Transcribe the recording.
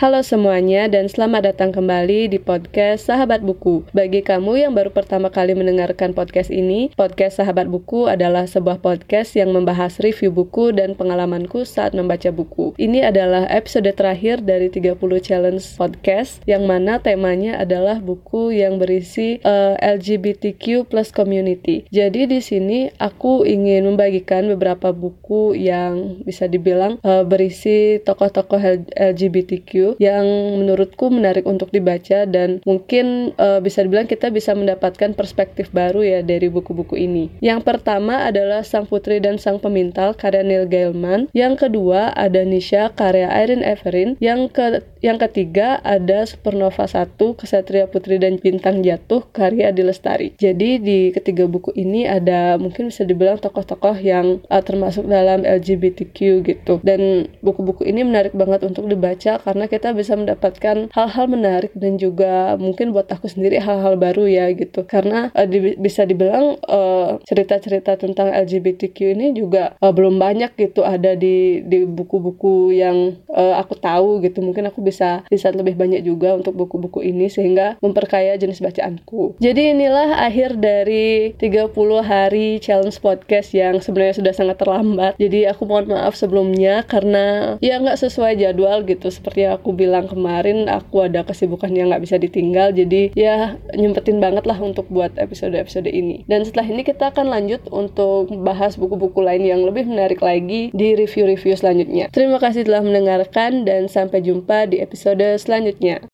Halo semuanya dan selamat datang kembali di podcast Sahabat Buku. Bagi kamu yang baru pertama kali mendengarkan podcast ini, podcast Sahabat Buku adalah sebuah podcast yang membahas review buku dan pengalamanku saat membaca buku. Ini adalah episode terakhir dari 30 challenge podcast yang mana temanya adalah buku yang berisi uh, eh, LGBTQ plus community. Jadi di sini aku ingin membagikan beberapa buku yang bisa dibilang uh, berisi tokoh-tokoh LGBTQ yang menurutku menarik untuk dibaca dan mungkin uh, bisa dibilang kita bisa mendapatkan perspektif baru ya dari buku-buku ini. Yang pertama adalah Sang Putri dan Sang Pemintal karya Neil Gaiman. Yang kedua ada Nisha karya Irene Everin. Yang ke yang ketiga ada Supernova 1 Kesatria Putri dan Bintang Jatuh karya Adi Lestari. Jadi di ketiga buku ini ada mungkin bisa dibilang tokoh-tokoh yang uh, termasuk dalam LGBTQ gitu. Dan buku-buku ini menarik banget untuk dibaca karena kita kita bisa mendapatkan hal-hal menarik dan juga mungkin buat aku sendiri hal-hal baru ya gitu. Karena uh, di, bisa dibilang eh, cerita-cerita tentang LGBTQ ini juga uh, belum banyak gitu ada di di buku-buku yang uh, aku tahu gitu. Mungkin aku bisa bisa lebih banyak juga untuk buku-buku ini sehingga memperkaya jenis bacaanku. Jadi inilah akhir dari 30 hari challenge podcast yang sebenarnya sudah sangat terlambat. Jadi aku mohon maaf sebelumnya karena ya nggak sesuai jadwal gitu seperti yang aku bilang kemarin aku ada kesibukan yang nggak bisa ditinggal jadi ya nyempetin banget lah untuk buat episode-episode ini. Dan setelah ini kita akan lanjut untuk bahas buku-buku lain yang lebih menarik lagi di review-review selanjutnya. Terima kasih telah mendengarkan dan sampai jumpa di episode selanjutnya